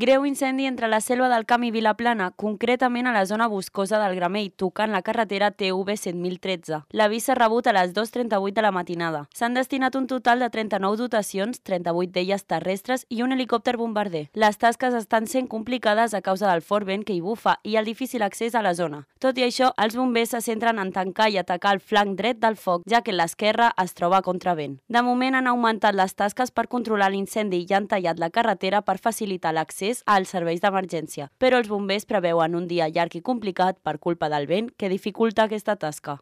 Greu incendi entre la selva del Camp i Vilaplana, concretament a la zona boscosa del Gramell, tocant la carretera TV 7013. L'avís s'ha rebut a les 2.38 de la matinada. S'han destinat un total de 39 dotacions, 38 d'elles terrestres i un helicòpter bombarder. Les tasques estan sent complicades a causa del fort vent que hi bufa i el difícil accés a la zona. Tot i això, els bombers se centren en tancar i atacar el flanc dret del foc, ja que l'esquerra es troba a contravent. De moment han augmentat les tasques per controlar l'incendi i han tallat la carretera per facilitar l'accés als serveis d'emergència, però els bombers preveuen un dia llarg i complicat per culpa del vent que dificulta aquesta tasca.